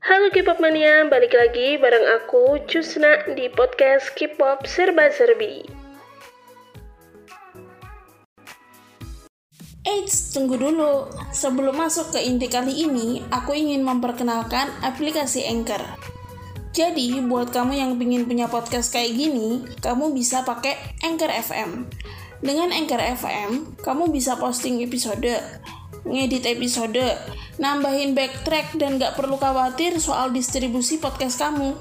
Halo K-pop mania, balik lagi bareng aku Cusna di podcast K-pop Serba Serbi. Eits, tunggu dulu. Sebelum masuk ke inti kali ini, aku ingin memperkenalkan aplikasi Anchor. Jadi, buat kamu yang ingin punya podcast kayak gini, kamu bisa pakai Anchor FM. Dengan Anchor FM, kamu bisa posting episode, ngedit episode, nambahin backtrack dan gak perlu khawatir soal distribusi podcast kamu.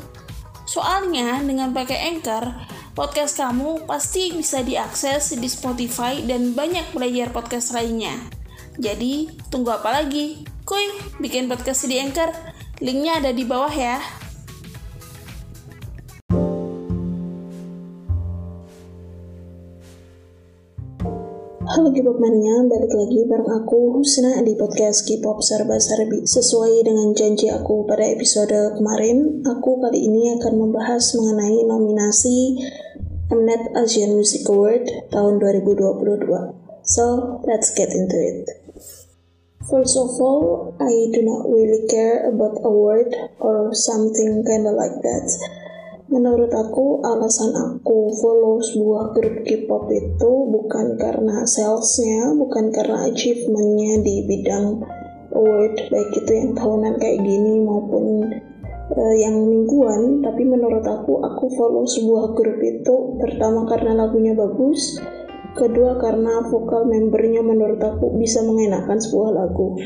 Soalnya dengan pakai Anchor, podcast kamu pasti bisa diakses di Spotify dan banyak player podcast lainnya. Jadi, tunggu apa lagi? Kuy, bikin podcast di Anchor. Linknya ada di bawah ya. Halo K-pop mania, balik lagi bareng aku Husna di podcast K-pop Serba Serbi. Sesuai dengan janji aku pada episode kemarin, aku kali ini akan membahas mengenai nominasi Mnet Asian Music Award tahun 2022. So, let's get into it. First of all, I do not really care about award or something kinda like that. Menurut aku, alasan aku follow sebuah grup K-pop itu bukan karena salesnya, bukan karena achievementnya di bidang award, baik itu yang tahunan kayak gini maupun uh, yang mingguan. Tapi menurut aku, aku follow sebuah grup itu pertama karena lagunya bagus, kedua karena vokal membernya menurut aku bisa mengenakan sebuah lagu.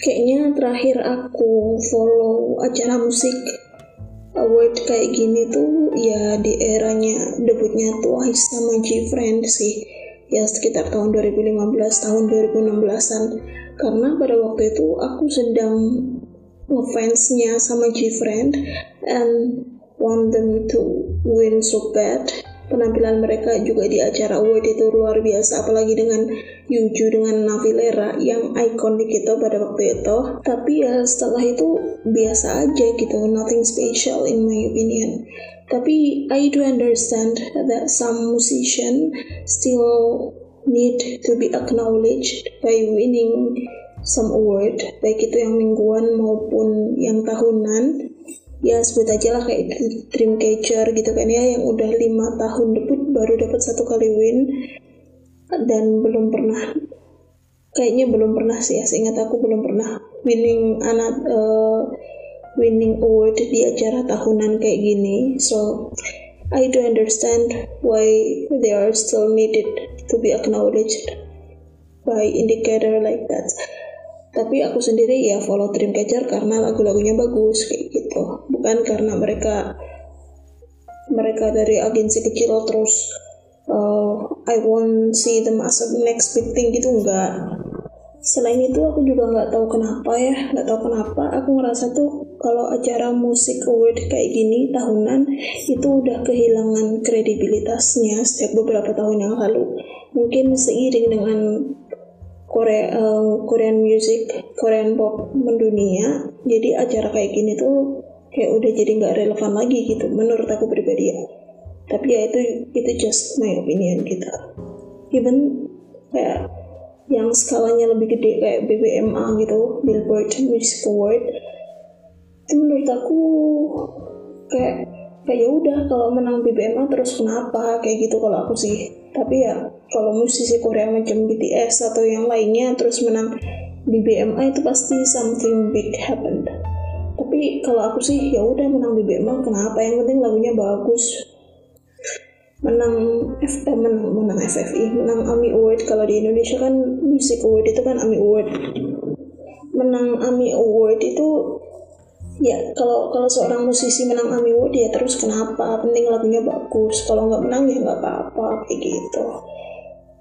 Kayaknya terakhir aku follow acara musik award kayak gini tuh ya di eranya debutnya Twice sama G-Friend sih. Ya sekitar tahun 2015 tahun 2016an karena pada waktu itu aku sedang ngefansnya sama G-Friend and want them to win so bad penampilan mereka juga di acara award itu luar biasa apalagi dengan Yuju dengan Navilera yang ikonik itu pada waktu itu. Tapi ya setelah itu biasa aja gitu nothing special in my opinion. Tapi I do understand that some musician still need to be acknowledged by winning some award baik itu yang mingguan maupun yang tahunan ya sebut aja lah kayak Dreamcatcher gitu kan ya yang udah lima tahun debut baru dapat satu kali win. Dan belum pernah kayaknya belum pernah sih ya seingat aku belum pernah winning anak uh, winning award di acara tahunan kayak gini. So I do understand why they are still needed to be acknowledged by indicator like that tapi aku sendiri ya follow Dreamcatcher karena lagu-lagunya bagus kayak gitu. Bukan karena mereka mereka dari agensi kecil terus uh, I want see them as a next big thing gitu enggak. Selain itu aku juga nggak tahu kenapa ya nggak tahu kenapa. Aku ngerasa tuh kalau acara musik award kayak gini tahunan itu udah kehilangan kredibilitasnya sejak beberapa tahun yang lalu. Mungkin seiring dengan Korea uh, Korean music Korean pop mendunia jadi acara kayak gini tuh kayak udah jadi nggak relevan lagi gitu menurut aku pribadi ya. Tapi ya itu itu just my opinion gitu. Even kayak yang skalanya lebih gede kayak BBMA gitu Billboard Music Award itu menurut aku kayak kayak ya udah kalau menang BBMA terus kenapa kayak gitu kalau aku sih tapi ya kalau musisi Korea macam BTS atau yang lainnya terus menang BBMA itu pasti something big happened. Tapi kalau aku sih ya udah menang BBMA kenapa? Yang penting lagunya bagus. Menang F eh, menang menang FFI menang AMI Award. Kalau di Indonesia kan Music Award itu kan AMI Award. Menang AMI Award itu ya kalau kalau seorang musisi menang AMI Award ya terus kenapa? Penting lagunya bagus. Kalau nggak menang ya nggak apa-apa kayak gitu.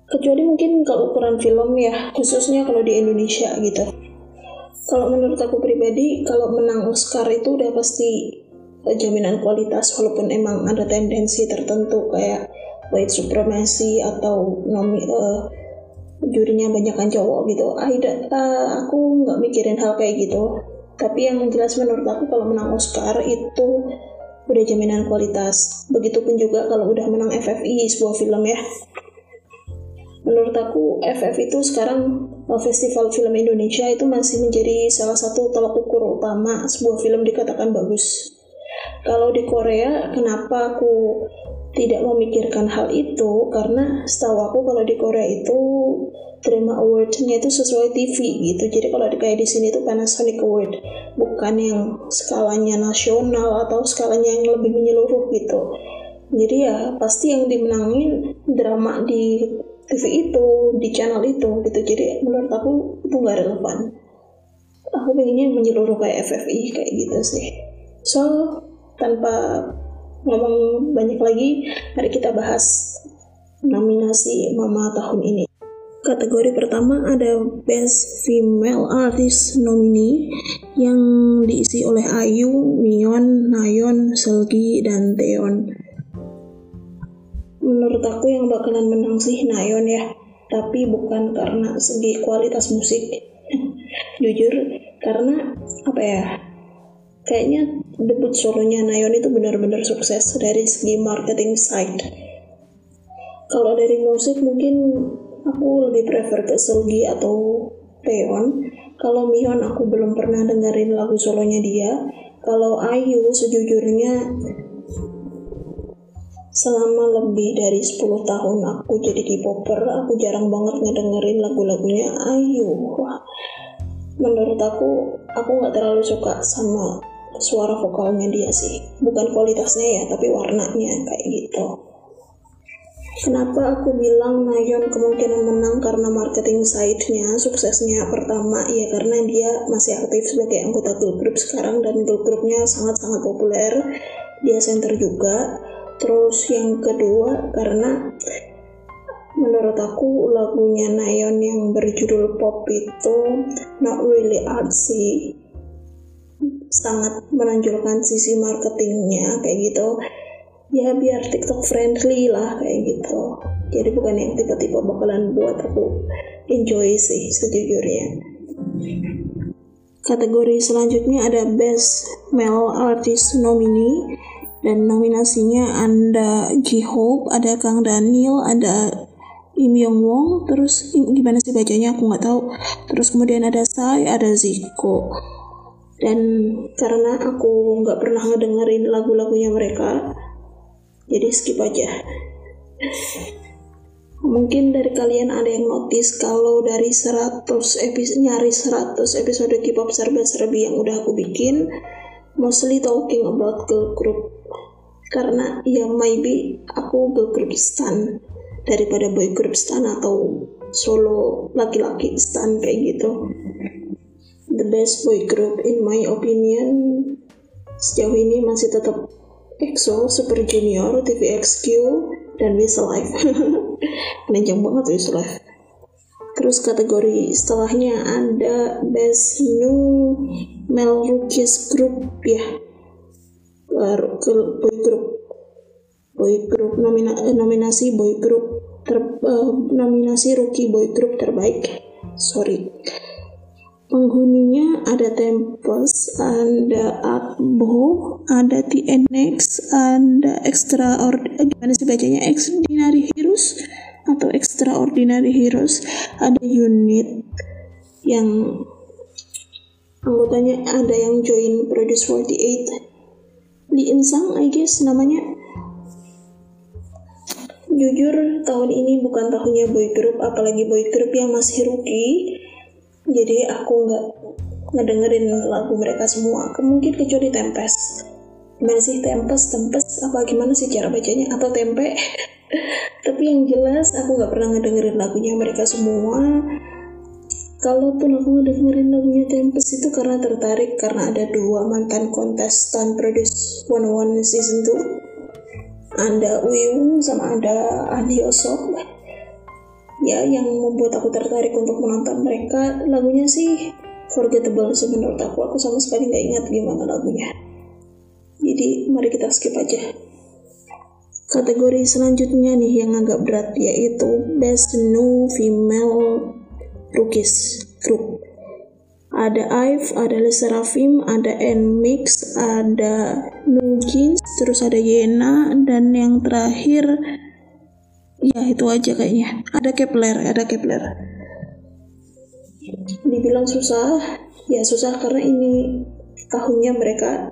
Kecuali mungkin kalau ukuran film ya khususnya kalau di Indonesia gitu. Kalau menurut aku pribadi kalau menang Oscar itu udah pasti jaminan kualitas walaupun emang ada tendensi tertentu kayak white supremacy atau nomi uh, jurinya banyak kan cowok gitu. Aida uh, aku nggak mikirin hal kayak gitu tapi yang jelas menurut aku kalau menang Oscar itu udah jaminan kualitas begitupun juga kalau udah menang FFI sebuah film ya menurut aku FF itu sekarang uh, Festival Film Indonesia itu masih menjadi salah satu tolak ukur utama sebuah film dikatakan bagus. Kalau di Korea, kenapa aku tidak memikirkan hal itu? Karena setahu aku kalau di Korea itu terima awardnya itu sesuai TV gitu. Jadi kalau kayak di sini itu Panasonic Award, bukan yang skalanya nasional atau skalanya yang lebih menyeluruh gitu. Jadi ya pasti yang dimenangin drama di TV itu di channel itu gitu jadi menurut aku itu nggak relevan aku pengennya menyeluruh kayak FFI kayak gitu sih so tanpa ngomong banyak lagi mari kita bahas nominasi Mama tahun ini kategori pertama ada Best Female Artist Nominee yang diisi oleh Ayu, Mion, Nayon, Selgi, dan Teon menurut aku yang bakalan menang sih Nayon ya tapi bukan karena segi kualitas musik. Jujur karena apa ya kayaknya debut solonya Nayon itu benar-benar sukses dari segi marketing side. Kalau dari musik mungkin aku lebih prefer ke Selgi atau Teon kalau Mion aku belum pernah dengerin lagu solonya dia kalau Ayu sejujurnya selama lebih dari 10 tahun aku jadi K-popper, aku jarang banget ngedengerin lagu-lagunya Ayu. Wah, menurut aku, aku nggak terlalu suka sama suara vokalnya dia sih. Bukan kualitasnya ya, tapi warnanya kayak gitu. Kenapa aku bilang Nayon kemungkinan menang karena marketing side-nya, suksesnya pertama? Ya karena dia masih aktif sebagai anggota girl group sekarang dan girl groupnya sangat-sangat populer. Dia center juga. Terus yang kedua karena menurut aku lagunya Nayon yang berjudul Pop itu not really artsy sangat menonjolkan sisi marketingnya kayak gitu ya biar TikTok friendly lah kayak gitu. Jadi bukan yang tiba-tiba bakalan buat aku enjoy sih sejujurnya. Kategori selanjutnya ada Best Male Artist Nominee. Dan nominasinya ada J-Hope, ada Kang Daniel, ada Im Yong Wong, terus gimana sih bacanya? Aku nggak tahu. Terus kemudian ada Sai, ada Zico. Dan karena aku nggak pernah ngedengerin lagu-lagunya mereka, jadi skip aja. Mungkin dari kalian ada yang notice kalau dari 100 episode nyari 100 episode K-pop serba-serbi yang udah aku bikin, mostly talking about girl group karena ya maybe aku girl group stan daripada boy group stan atau solo laki-laki stan kayak gitu the best boy group in my opinion sejauh ini masih tetap EXO, Super Junior, TVXQ, dan Westlife. Panjang banget Westlife. Terus kategori setelahnya ada Best New Male Rookies Group ya boy group boy group nomina, nominasi boy group ter, uh, nominasi rookie boy group terbaik sorry penghuninya ada Tempest, ada Atbo, ada TNX, ada Extra gimana sih bacanya? Extraordinary Heroes atau Extraordinary Heroes, ada unit yang anggotanya ada yang join Produce 48 di Insang I guess namanya. Jujur tahun ini bukan tahunnya boy group apalagi boy group yang masih rookie jadi aku nggak ngedengerin lagu mereka semua. Mungkin kecuali Tempest. Gimana sih Tempest Tempest? Apa gimana sih cara bacanya? Atau tempe? Tapi yang jelas aku nggak pernah ngedengerin lagunya mereka semua. Kalaupun aku dengerin lagunya Tempest itu karena tertarik karena ada dua mantan kontestan Produce 101 Season 2 ada Wiyung sama ada Andi Osok ya yang membuat aku tertarik untuk menonton mereka. Lagunya sih forgettable sih menurut aku. Aku sama sekali nggak ingat gimana lagunya. Jadi mari kita skip aja. Kategori selanjutnya nih yang agak berat yaitu Best New Female Rookies Group. Ada Ive, ada Le Serafim, ada Nmix, ada Nugins, terus ada Yena, dan yang terakhir ya itu aja kayaknya. Ada Kepler ada Kepler. Dibilang susah ya susah karena ini tahunnya mereka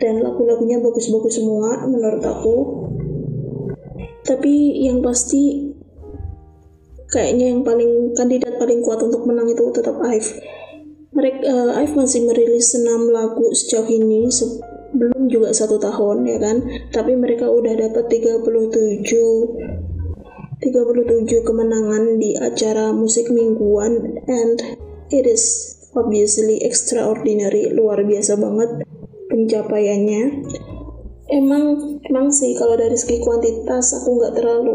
dan lagu-lagunya bagus-bagus semua menurut aku. Tapi yang pasti kayaknya yang paling kandidat paling kuat untuk menang itu tetap IVE. Mereka uh, IVE masih merilis 6 lagu sejauh ini belum juga satu tahun ya kan? Tapi mereka udah dapat 37 37 kemenangan di acara musik mingguan and it is obviously extraordinary luar biasa banget pencapaiannya. Emang emang sih kalau dari segi kuantitas aku nggak terlalu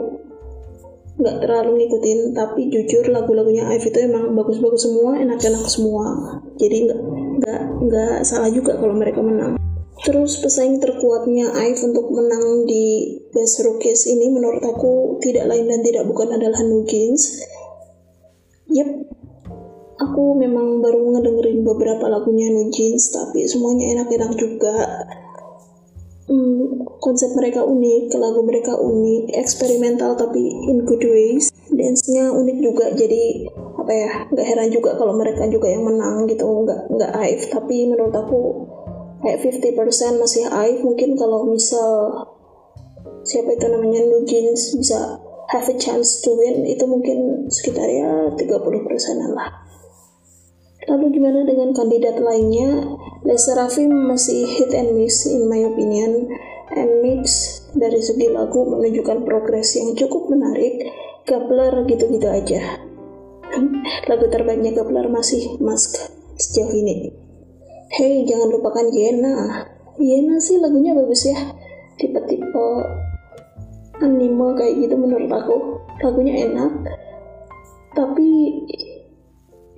nggak terlalu ngikutin tapi jujur lagu-lagunya Ive itu emang bagus-bagus semua enak-enak semua. Jadi nggak nggak nggak salah juga kalau mereka menang terus pesaing terkuatnya Ive untuk menang di Best Rookies ini menurut aku tidak lain dan tidak bukan adalah Nugins yep aku memang baru ngedengerin beberapa lagunya Nugins tapi semuanya enak-enak juga hmm, konsep mereka unik, lagu mereka unik, eksperimental tapi in good ways. Dance-nya unik juga, jadi apa ya, nggak heran juga kalau mereka juga yang menang gitu, nggak nggak Ive. Tapi menurut aku kayak 50% masih Ive. Mungkin kalau misal siapa itu namanya New Jeans bisa have a chance to win itu mungkin sekitar ya 30 persenan lah. Lalu gimana dengan kandidat lainnya? Lester Raffi masih hit and miss in my opinion and mix dari segi lagu menunjukkan progres yang cukup menarik. Gabler gitu-gitu aja. lagu terbaiknya Gabler masih Mask sejauh ini. Hey, jangan lupakan Yena. Yena sih lagunya bagus ya. Tipe-tipe anime kayak gitu menurut aku. Lagunya enak. Tapi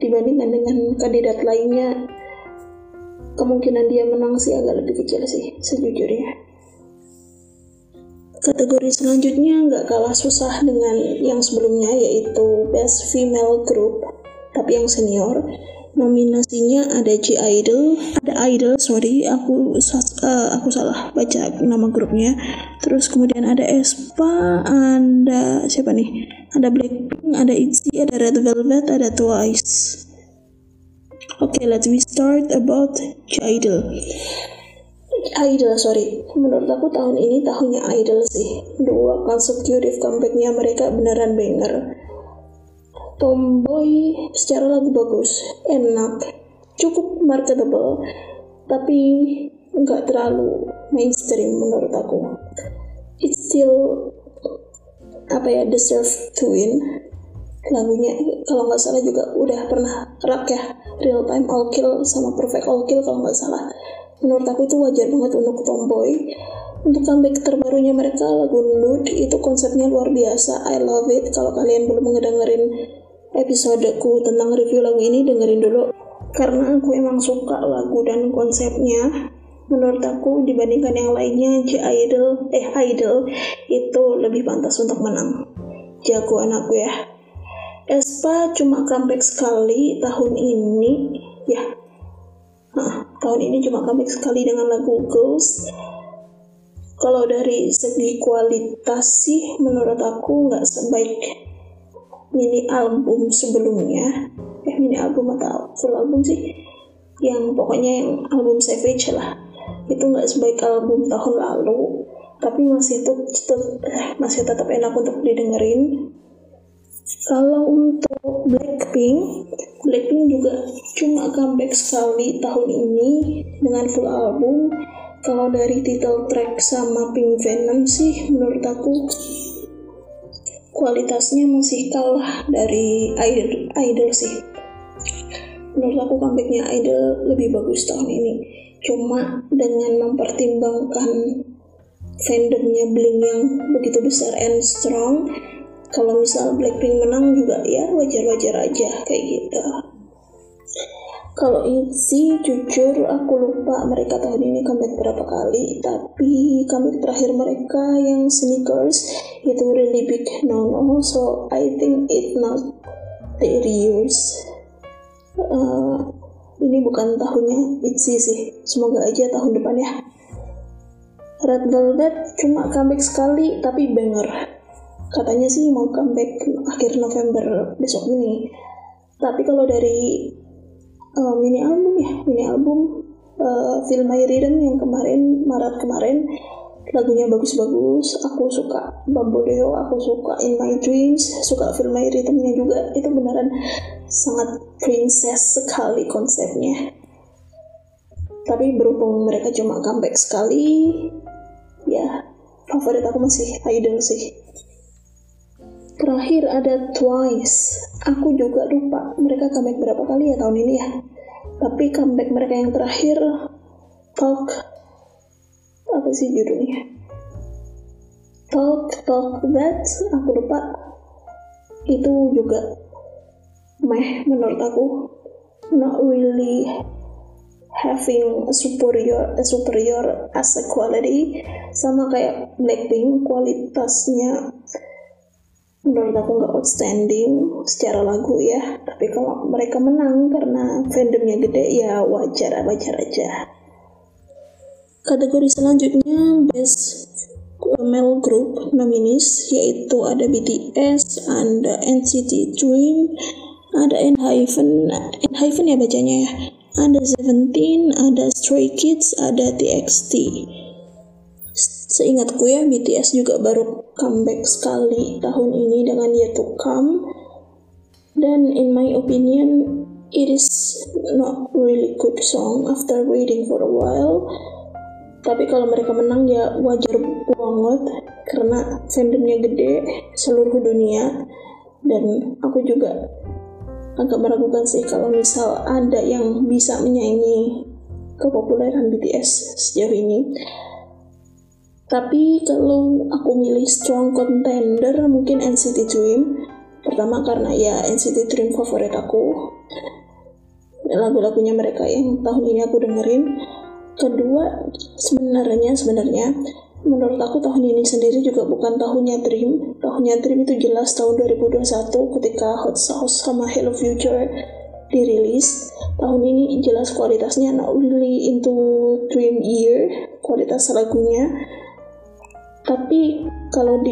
dibandingkan dengan kandidat lainnya kemungkinan dia menang sih agak lebih kecil sih sejujurnya kategori selanjutnya nggak kalah susah dengan yang sebelumnya yaitu best female group tapi yang senior nominasinya ada G Idol, ada Idol, sorry, aku uh, aku salah baca nama grupnya. Terus kemudian ada Espa, ada siapa nih? Ada Blackpink, ada ITZY, ada Red Velvet, ada Twice. Oke, okay, let's we start about G Idol. Idol, sorry. Menurut aku tahun ini tahunnya Idol sih. Dua consecutive comebacknya mereka beneran banger Tomboy secara lagu bagus, enak, cukup marketable, tapi nggak terlalu mainstream menurut aku. It still apa ya deserve to win. Lagunya kalau nggak salah juga udah pernah rak ya Real Time All Kill sama Perfect All Kill kalau nggak salah. Menurut aku itu wajar banget untuk Tomboy. Untuk comeback terbarunya mereka lagu Nude itu konsepnya luar biasa. I love it. Kalau kalian belum ngedengerin episodeku tentang review lagu ini dengerin dulu. Karena aku emang suka lagu dan konsepnya. Menurut aku dibandingkan yang lainnya J Idol eh Idol itu lebih pantas untuk menang. Jago anakku ya. Espa cuma comeback sekali tahun ini. Ya. Nah, tahun ini cuma comeback sekali dengan lagu Ghost kalau dari segi kualitas sih menurut aku nggak sebaik mini album sebelumnya. Eh mini album atau full album sih. Yang pokoknya yang album Savage lah. Itu nggak sebaik album tahun lalu. Tapi masih tetap, eh, masih tetap enak untuk didengerin. Kalau untuk Blackpink Blackpink juga cuma comeback sekali tahun ini dengan full album. Kalau dari title track sama Pink Venom sih menurut aku kualitasnya masih kalah dari idol idol sih. Menurut aku comebacknya idol lebih bagus tahun ini. Cuma dengan mempertimbangkan fandomnya Blink yang begitu besar and strong kalau misal Blackpink menang juga ya wajar-wajar aja kayak gitu kalau ITZY jujur aku lupa mereka tahun ini comeback berapa kali. Tapi comeback terakhir mereka yang sneakers itu really big no no so I think it not their years. Uh, ini bukan tahunnya ITZY sih. Semoga aja tahun depan ya. Red Velvet cuma comeback sekali tapi banger. Katanya sih mau comeback akhir November besok ini. Tapi kalau dari uh, mini album ya mini album uh, Feel My Rhythm yang kemarin Maret kemarin. Lagunya bagus-bagus aku suka. Bamboleo aku suka. In My Dreams suka Feel My Rhythmnya juga. Itu beneran sangat princess sekali konsepnya. Tapi berhubung mereka cuma comeback sekali ya favorit aku masih idol sih terakhir ada Twice. Aku juga lupa mereka comeback berapa kali ya tahun ini ya. Tapi comeback mereka yang terakhir Talk apa sih judulnya? Talk Talk That aku lupa. Itu juga meh menurut aku. Not really having a superior a superior as a quality. Sama kayak Blackpink kualitasnya menurut aku nggak outstanding secara lagu ya. Tapi kalau mereka menang karena fandomnya gede ya wajar wajar aja. Kategori selanjutnya best male group nominees yaitu ada BTS, ada NCT Dream, ada Enhypen, Enhypen ya bacanya ya, ada Seventeen, ada Stray Kids, ada TXT. Seingatku ya BTS juga baru comeback sekali tahun ini dengan Yet to Come. Dan in my opinion, it is not really good song after waiting for a while. Tapi kalau mereka menang ya wajar banget karena fandomnya gede seluruh dunia. Dan aku juga agak meragukan sih kalau misal ada yang bisa menyaingi kepopuleran BTS sejauh ini tapi kalau aku milih strong contender mungkin NCT Dream. Pertama karena ya NCT Dream favorit aku. Lagu-lagunya mereka yang tahun ini aku dengerin. Kedua sebenarnya sebenarnya menurut aku tahun ini sendiri juga bukan tahunnya Dream. Tahunnya Dream itu jelas tahun 2021 ketika Hot Sauce sama Hello Future dirilis. Tahun ini jelas kualitasnya not really into Dream Year kualitas lagunya tapi kalau di,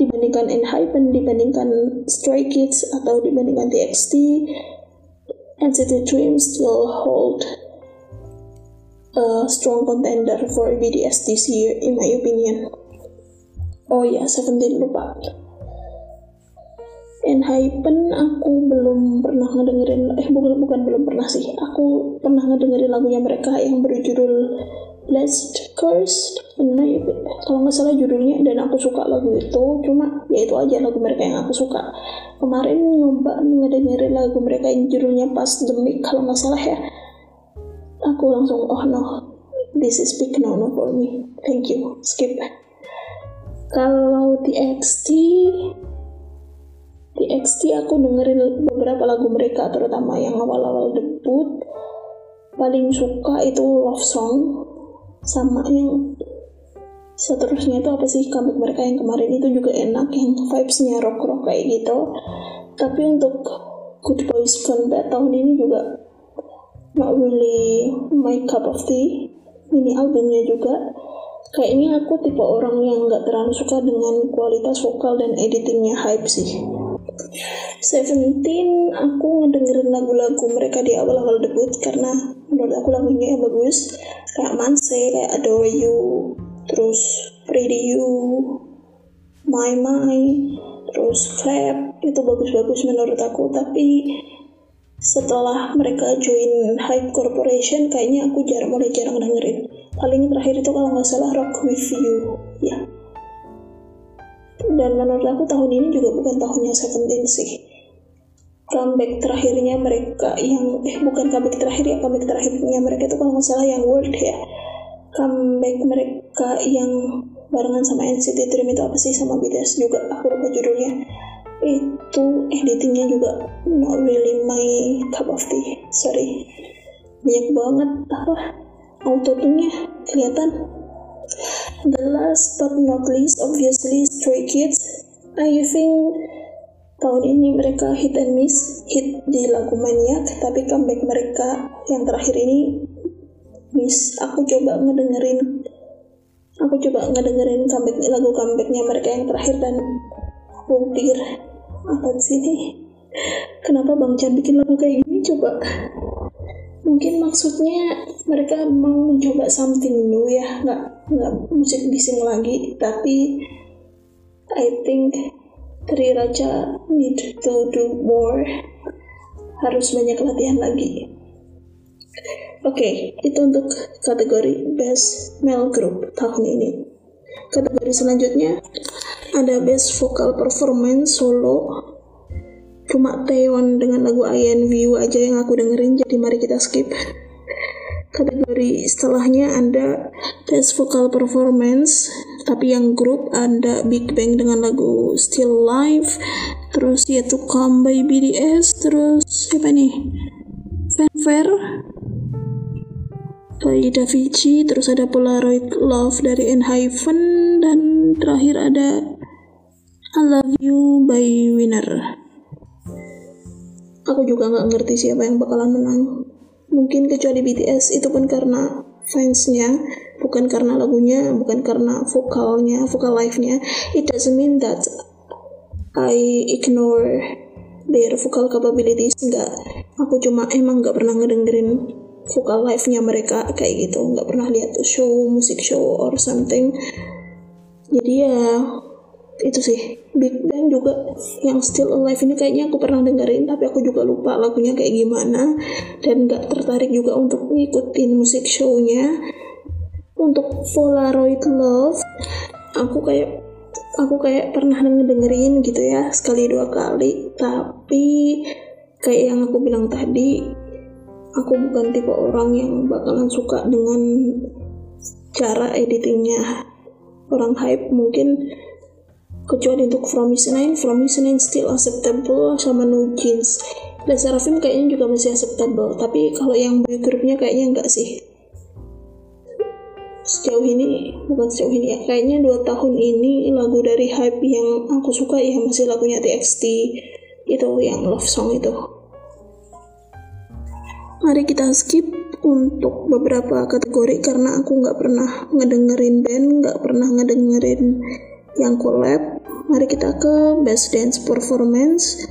dibandingkan Enhypen dibandingkan Stray Kids atau dibandingkan TXT NCT Dream still hold a strong contender for BDS this year in my opinion. Oh ya, yeah, Seventeen lupa. Enhypen aku belum pernah ngedengerin eh bukan bukan belum pernah sih aku pernah ngedengerin lagunya mereka yang berjudul Blessed Cursed nah, kalau nggak salah judulnya dan aku suka lagu itu. Cuma ya itu aja lagu mereka yang aku suka. Kemarin nyoba ngedengerin lagu mereka yang judulnya Past the Mic kalau nggak salah ya. Aku langsung oh no this is big no no for me. Thank you. Skip. Kalau TXT TXT aku dengerin beberapa lagu mereka terutama yang awal-awal debut. Paling suka itu love song sama yang seterusnya itu apa sih? Comeback mereka yang kemarin itu juga enak yang vibesnya rock rock kayak gitu. Tapi untuk Good Boys Fun Bad tahun ini juga not really my cup of tea. Ini albumnya juga. Kayaknya aku tipe orang yang nggak terlalu suka dengan kualitas vokal dan editingnya hype sih Seventeen aku ngedengerin lagu-lagu mereka di awal-awal debut karena menurut aku lagunya yang bagus. Kayak Manse, kayak Adore You terus Pretty You My My terus Clap itu bagus-bagus menurut aku. Tapi setelah mereka join Hype Corporation kayaknya aku jarang mulai jarang dengerin. Paling terakhir itu kalau nggak salah Rock With You ya dan menurut aku tahun ini juga bukan tahunnya Seventeen sih. Comeback terakhirnya mereka yang eh bukan comeback terakhir ya comeback terakhirnya mereka itu kalau nggak salah yang World ya. Comeback mereka yang barengan sama NCT Dream itu apa sih sama BTS juga aku lupa judulnya. Itu editingnya juga not really my cup of tea sorry. Banyak banget apa autotune-nya kelihatan the last but not least obviously Stray Kids I think tahun ini mereka hit and miss hit di lagu Maniac tapi comeback mereka yang terakhir ini miss aku coba ngedengerin aku coba ngedengerin comeback lagu comebacknya mereka yang terakhir dan Gue apa sih nih? Kenapa Bang Chan bikin lagu kayak gini coba? Mungkin maksudnya mereka mau mencoba something new ya, nggak nggak musik bising lagi, tapi I think Tri Raja need to do more, harus banyak latihan lagi. Oke, okay, itu untuk kategori Best Male Group tahun ini. Kategori selanjutnya ada Best Vocal Performance Solo. Cuma Taewon dengan lagu IN View aja yang aku dengerin jadi mari kita skip kategori setelahnya ada Best Vocal Performance tapi yang grup ada Big Bang dengan lagu Still Life terus yaitu Come by BTS terus siapa nih Fanfare by Davichi terus ada Polaroid Love dari Enhypen dan terakhir ada I Love You by Winner. Aku juga nggak ngerti siapa yang bakalan menang mungkin kecuali BTS itu pun karena fansnya bukan karena lagunya bukan karena vokalnya vokal live-nya. It doesn't mean that I ignore their vocal capabilities. Enggak aku cuma emang nggak pernah ngedengerin vokal live-nya mereka kayak gitu. Nggak pernah lihat show musik show or something. Jadi ya itu sih Big Bang juga yang Still Alive ini kayaknya aku pernah dengerin tapi aku juga lupa lagunya kayak gimana. Dan gak tertarik juga untuk ngikutin musik shownya. Untuk Polaroid Love aku kayak aku kayak pernah ngedengerin gitu ya sekali dua kali. Tapi kayak yang aku bilang tadi aku bukan tipe orang yang bakalan suka dengan cara editingnya. Orang hype mungkin kecuali untuk From Is Nine, From Is Nine still acceptable sama No Jeans. Dan Seraphim kayaknya juga masih acceptable tapi kalau yang boy groupnya kayaknya enggak sih. Sejauh ini bukan sejauh ini ya kayaknya dua tahun ini lagu dari hype yang aku suka ya masih lagunya TXT itu yang love song itu. Mari kita skip untuk beberapa kategori karena aku nggak pernah ngedengerin band nggak pernah ngedengerin yang collab. Mari kita ke Best Dance Performance.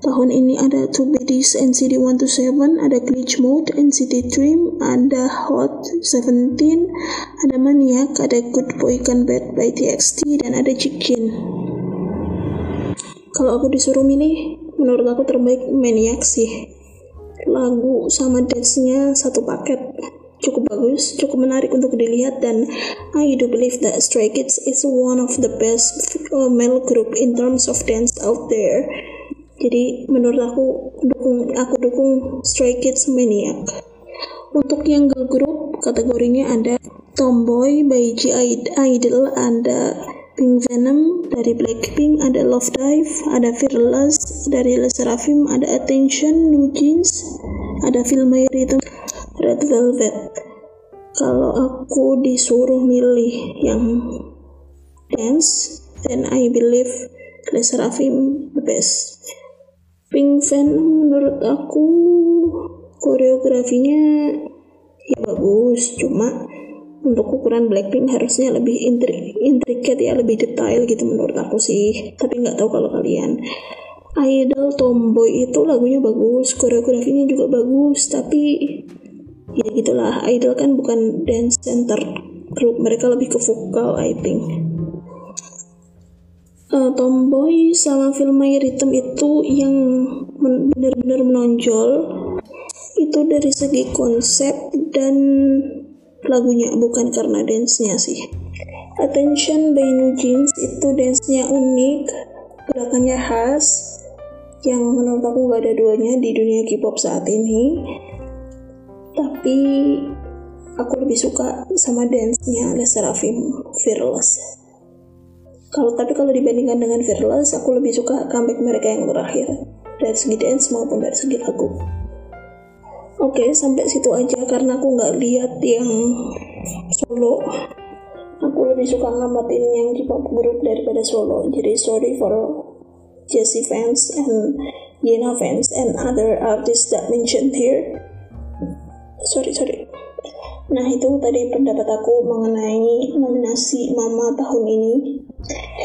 Tahun ini ada Two Biddies NCT 127, ada Glitch Mode NCT Dream, ada Hot 17, ada Maniac, ada Good Boy Can Bad by TXT, dan ada Chicken. Kalau aku disuruh milih, menurut aku terbaik Maniac sih. Lagu sama dance-nya satu paket cukup bagus, cukup menarik untuk dilihat dan I do believe that Stray Kids is one of the best uh, male group in terms of dance out there. Jadi menurut aku dukung aku dukung Stray Kids Maniac. Untuk yang girl group kategorinya ada Tomboy by G Idol, ada Pink Venom dari Blackpink, ada Love Dive, ada Fearless dari Le Seraphim, ada Attention, New Jeans, ada Feel My Rhythm Red Velvet. Kalau aku disuruh milih yang dance, then I believe Le Seraphim the best. Pink Fan menurut aku koreografinya ya bagus, cuma untuk ukuran Blackpink harusnya lebih intri intricate ya, lebih detail gitu menurut aku sih. Tapi nggak tahu kalau kalian. Idol Tomboy itu lagunya bagus, koreografinya juga bagus, tapi ya gitulah. Idol kan bukan dance center group. Mereka lebih ke vokal I think. Uh, Tomboy sama film My Rhythm itu yang benar-benar menonjol. Itu dari segi konsep dan lagunya bukan karena dance-nya sih. Attention by New Jeans itu dance-nya unik gerakannya khas yang menurut aku gak ada duanya di dunia K-pop saat ini tapi aku lebih suka sama dance-nya Le Seraphim Fearless. Kalau tapi kalau dibandingkan dengan Fearless aku lebih suka comeback mereka yang terakhir. Dari segi dance maupun dari segi lagu. Oke okay, sampai situ aja karena aku nggak lihat yang solo. Aku lebih suka ngamatin yang K-pop group daripada solo. Jadi sorry for Jessie fans and Yena fans and other artists that mentioned here sorry sorry. Nah itu tadi pendapat aku mengenai nominasi mama tahun ini.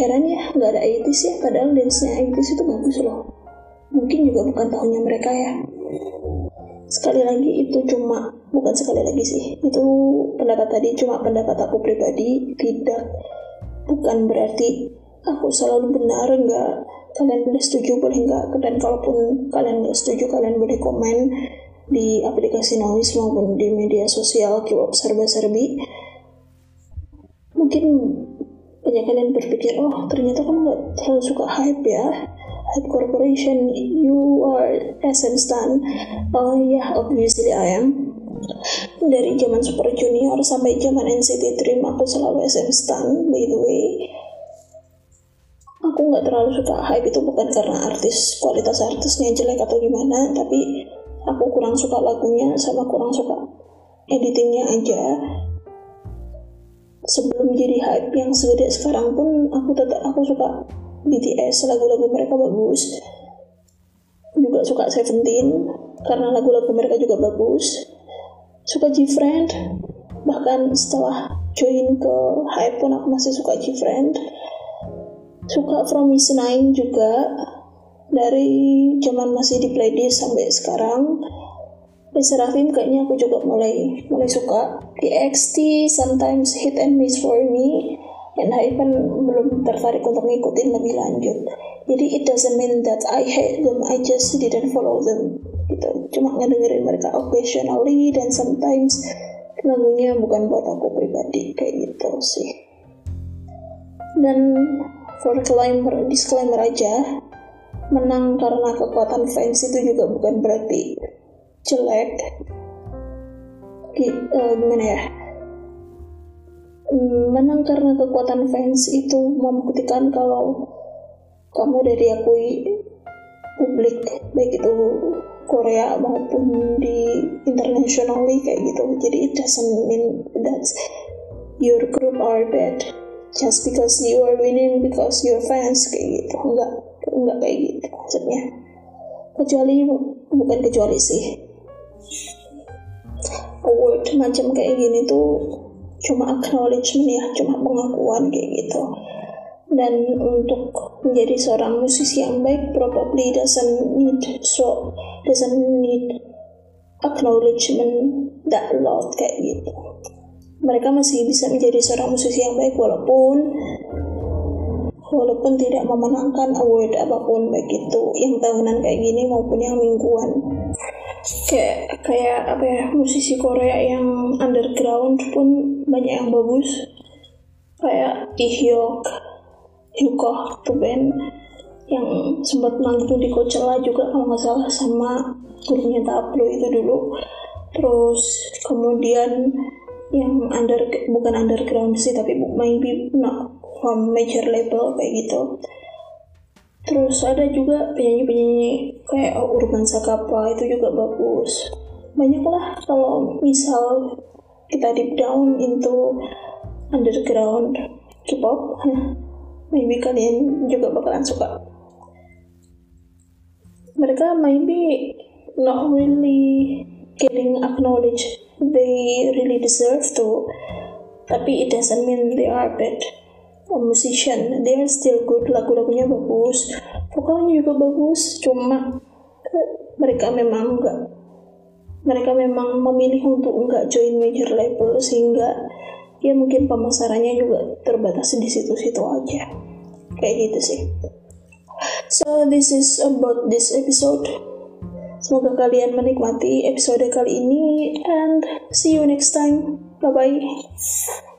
Heran ya nggak ada 80s ya padahal dance-nya 80s itu bagus loh. Mungkin juga bukan tahunnya mereka ya. Sekali lagi itu cuma bukan sekali lagi sih. Itu pendapat tadi cuma pendapat aku pribadi tidak bukan berarti aku selalu benar nggak kalian boleh setuju boleh nggak. Dan kalaupun kalian nggak setuju kalian boleh komen di aplikasi Noise maupun di media sosial K-pop serba-serbi mungkin banyak kalian berpikir oh ternyata kamu nggak terlalu suka hype ya. Hype corporation you are SM stan oh ya yeah, obviously I am. Dari zaman Super Junior sampai zaman NCT Dream aku selalu SM stan by the way aku nggak terlalu suka hype itu bukan karena artis kualitas artisnya jelek atau gimana tapi aku kurang suka lagunya sama kurang suka editingnya aja. Sebelum jadi hype yang segede sekarang pun aku tetap aku suka BTS lagu-lagu mereka bagus. Juga suka Seventeen karena lagu-lagu mereka juga bagus. Suka G-Friend bahkan setelah join ke hype pun aku masih suka G-Friend. Suka From Miss Nine juga dari zaman masih di playlist sampai sekarang di Seraphim kayaknya aku juga mulai mulai suka. TXT sometimes hit and miss for me and I even belum tertarik untuk ngikutin lebih lanjut. Jadi it doesn't mean that I hate them I just didn't follow them gitu. Cuma ngedengerin mereka occasionally dan sometimes lagunya bukan buat aku pribadi kayak gitu sih. Dan for disclaimer disclaimer aja menang karena kekuatan fans itu juga bukan berarti jelek. Uh, gimana ya? Hmm, menang karena kekuatan fans itu membuktikan kalau kamu udah diakui publik baik itu Korea maupun di internationally kayak gitu. Jadi it doesn't mean that your group are bad. Just because you are winning because your fans kayak gitu. Enggak enggak kayak gitu maksudnya. Kecuali bukan kecuali sih. Award macam kayak gini tuh cuma acknowledgement ya cuma pengakuan kayak gitu. Dan untuk menjadi seorang musisi yang baik probably doesn't need so doesn't need acknowledgement that lot kayak gitu. Mereka masih bisa menjadi seorang musisi yang baik walaupun walaupun tidak memenangkan award apa pun baik itu yang tahunan kayak gini maupun yang mingguan. Kayak kayak apa ya musisi Korea yang underground pun banyak yang bagus. Kayak Ihyok Yuko tuh band yang sempat manggung di Coachella juga kalau nggak salah sama gurunya Taplo itu dulu. Terus kemudian yang under bukan underground sih tapi maybe not from major label kayak gitu Terus ada juga penyanyi-penyanyi kayak Urban Sakapa itu juga bagus. Banyak lah kalau misal kita deep down into underground K-pop, maybe kalian juga bakalan suka. Mereka maybe not really getting acknowledged they really deserve to, tapi it doesn't mean they are bad musician they are still good lagu-lagunya bagus vokalnya juga bagus cuma eh, mereka memang enggak mereka memang memilih untuk enggak join major label sehingga ya mungkin pemasarannya juga terbatas di situ-situ aja. Kayak gitu sih. So this is about this episode. Semoga kalian menikmati episode kali ini and see you next time. Bye bye